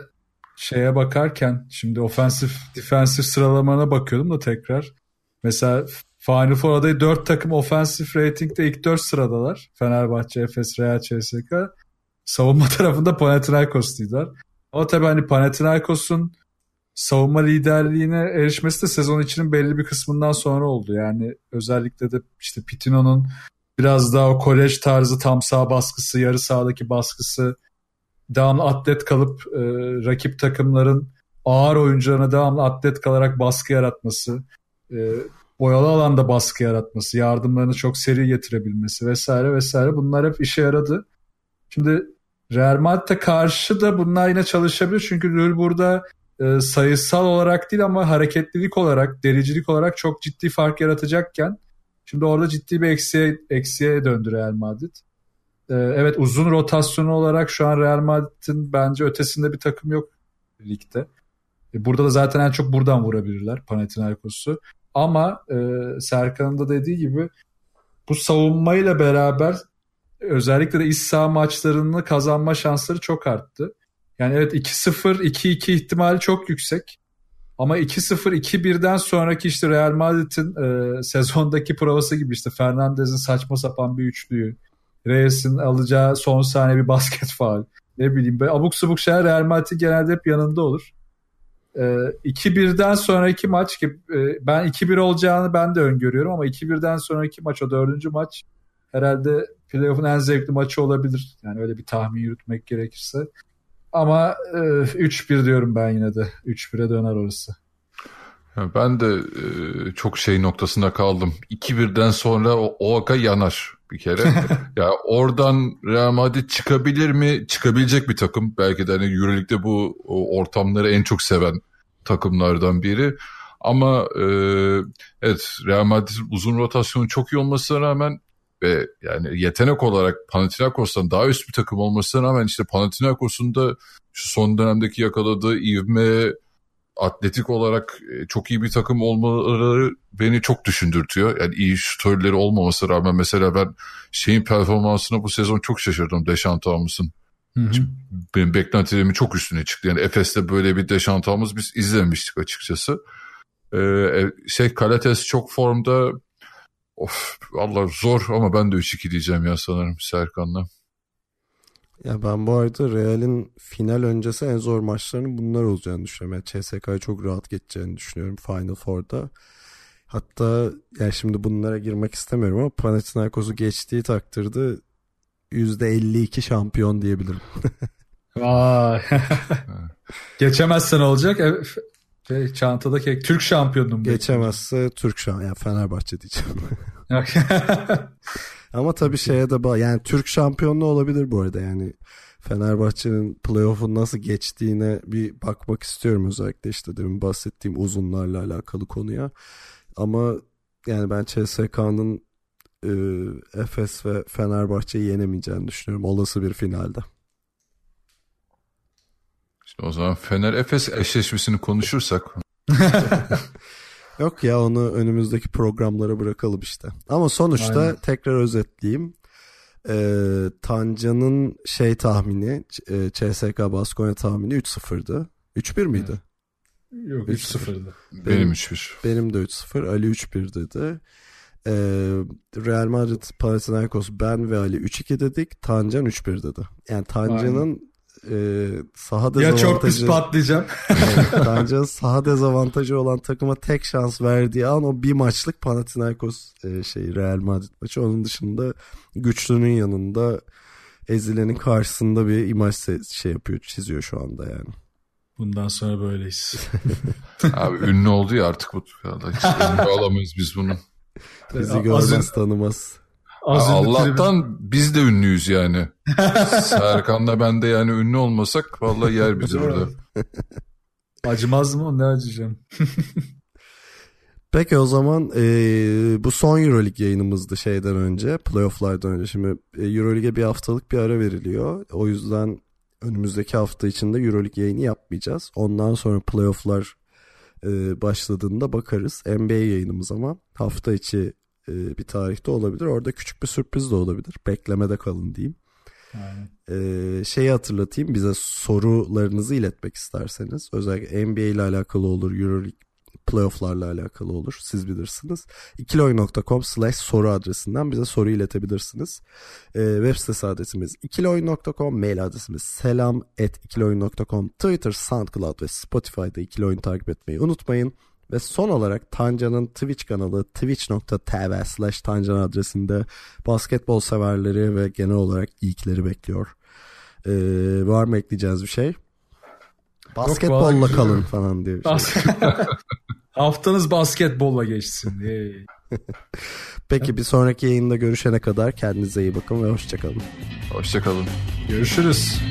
şeye bakarken şimdi ofensif defensif sıralamana bakıyordum da tekrar. Mesela Final Four adayı 4 takım ofensif ratingde ilk 4 sıradalar. Fenerbahçe, Efes, Real, CSK. Savunma (laughs) tarafında Panathinaikos'luydular. Ama tabii hani Panathinaikos'un savunma liderliğine erişmesi de sezon içinin belli bir kısmından sonra oldu. Yani özellikle de işte Pitino'nun biraz daha o kolej tarzı tam sağ baskısı, yarı sahadaki baskısı, devamlı atlet kalıp e, rakip takımların ağır oyuncularına devamlı atlet kalarak baskı yaratması, e, boyalı alanda baskı yaratması, yardımlarını çok seri getirebilmesi vesaire vesaire bunlar hep işe yaradı. Şimdi Real Madrid'e karşı da bunlar yine çalışabilir. Çünkü Lül burada e, sayısal olarak değil ama hareketlilik olarak, dericilik olarak çok ciddi fark yaratacakken şimdi orada ciddi bir eksiye, eksiye döndü Real Madrid. E, evet uzun rotasyonu olarak şu an Real Madrid'in bence ötesinde bir takım yok ligde. E, burada da zaten en çok buradan vurabilirler Panathinaikos'u. Ama Serkan'ın da dediği gibi bu savunmayla beraber özellikle de iç saha maçlarını kazanma şansları çok arttı. Yani evet 2-0, 2-2 ihtimali çok yüksek. Ama 2-0, 2-1'den sonraki işte Real Madrid'in e, sezondaki provası gibi işte Fernandez'in saçma sapan bir üçlüyü. Reyes'in alacağı son saniye bir basket faal. Ne bileyim böyle abuk subuk şeyler Real Madrid genelde hep yanında olur. E, 2-1'den sonraki maç ki e, ben 2-1 olacağını ben de öngörüyorum ama 2-1'den sonraki maç o dördüncü maç herhalde playoff'un en zevkli maçı olabilir. Yani öyle bir tahmin yürütmek gerekirse. Ama e, 3-1 diyorum ben yine de. 3-1'e döner orası. ben de e, çok şey noktasında kaldım. 2-1'den sonra o Oaka yanar bir kere. (laughs) ya oradan Real Madrid çıkabilir mi? Çıkabilecek bir takım. Belki de hani Euroleague'de bu ortamları en çok seven takımlardan biri. Ama e, evet Real Madrid uzun rotasyonu çok iyi olmasına rağmen ve yani yetenek olarak Panathinaikos'tan daha üst bir takım olmasına rağmen işte Panathinaikos'un da şu son dönemdeki yakaladığı ivme atletik olarak e, çok iyi bir takım olmaları beni çok düşündürtüyor. Yani iyi şutörleri olmaması rağmen mesela ben şeyin performansına bu sezon çok şaşırdım Deşan Thomas'ın. Benim beklentilerimin çok üstüne çıktı. Yani Efes'te böyle bir Deşan Thomas biz izlemiştik açıkçası. Ee, e, şey Kalates çok formda Of Allah zor ama ben de 3-2 diyeceğim ya sanırım Serkan'la. Ya ben bu arada Real'in final öncesi en zor maçlarının bunlar olacağını düşünüyorum. Yani CSK'yı çok rahat geçeceğini düşünüyorum Final Four'da. Hatta yani şimdi bunlara girmek istemiyorum ama Panathinaikos'u geçtiği takdirde %52 şampiyon diyebilirim. (laughs) Vay. (laughs) Geçemezsen olacak. Şey, çantada kek. Türk şampiyonluğum. Geçemezse Türk şampiyon. Yani Fenerbahçe diyeceğim. (laughs) Ama tabii şeye de bağ. Yani Türk şampiyonluğu olabilir bu arada. Yani Fenerbahçe'nin playoff'un nasıl geçtiğine bir bakmak istiyorum özellikle işte demin bahsettiğim uzunlarla alakalı konuya. Ama yani ben CSK'nın e, Efes ve Fenerbahçe'yi yenemeyeceğini düşünüyorum olası bir finalde. İşte o zaman Fener Efes eşleşmesini konuşursak. (laughs) Yok ya onu önümüzdeki programlara bırakalım işte. Ama sonuçta Aynen. tekrar özetleyeyim. Ee, Tanca'nın şey tahmini e, CSK Baskonya tahmini 3-0'dı. 3-1 miydi? Yok 3-0'dı. Benim, benim 3-1. Benim de 3-0. Ali 3-1 dedi. Ee, Real Madrid, Panathinaikos, ben ve Ali 3-2 dedik. Tancan 3-1 dedi. Yani Tanca'nın e, saha dezavantajı... Ya çok pis patlayacağım. bence saha dezavantajı olan takıma tek şans verdiği an o bir maçlık Panathinaikos e, şey Real Madrid maçı. Onun dışında güçlünün yanında ezilenin karşısında bir imaj şey yapıyor, çiziyor şu anda yani. Bundan sonra böyleyiz. Abi ünlü oldu ya artık bu. Olamayız biz bunu. Bizi görmez tanımaz. Az Allah'tan tribün... biz de ünlüyüz yani. (laughs) Serkan'la ben de yani ünlü olmasak vallahi yer bizi burada. (laughs) Acımaz mı? Ne acıyacağım? (laughs) Peki o zaman e, bu son Euroleague yayınımızdı şeyden önce, playofflardan önce. Şimdi e, Euroleague'e bir haftalık bir ara veriliyor. O yüzden önümüzdeki hafta içinde Euroleague yayını yapmayacağız. Ondan sonra playofflar e, başladığında bakarız. NBA yayınımız ama hafta içi e, bir tarihte olabilir. Orada küçük bir sürpriz de olabilir. Beklemede kalın diyeyim. Aynen. Ee, şeyi hatırlatayım bize sorularınızı iletmek isterseniz özellikle NBA ile alakalı olur Euroleague playofflarla alakalı olur. Siz bilirsiniz. ikiloyun.com slash soru adresinden bize soru iletebilirsiniz. Ee, web sitesi adresimiz ikiloyun.com, mail adresimiz selam at ikiloyun.com, Twitter, SoundCloud ve Spotify'da ikiloyun takip etmeyi unutmayın. Ve son olarak Tancan'ın Twitch kanalı twitch.tv slash Tancan adresinde basketbol severleri ve genel olarak ilkleri bekliyor. Ee, var mı ekleyeceğiz bir şey? Basketbolla güzel. kalın falan diye bir şey. (laughs) Haftanız basketbolla geçsin. Yay. (laughs) Peki bir sonraki yayında görüşene kadar kendinize iyi bakın ve hoşçakalın. Hoşçakalın. Görüşürüz.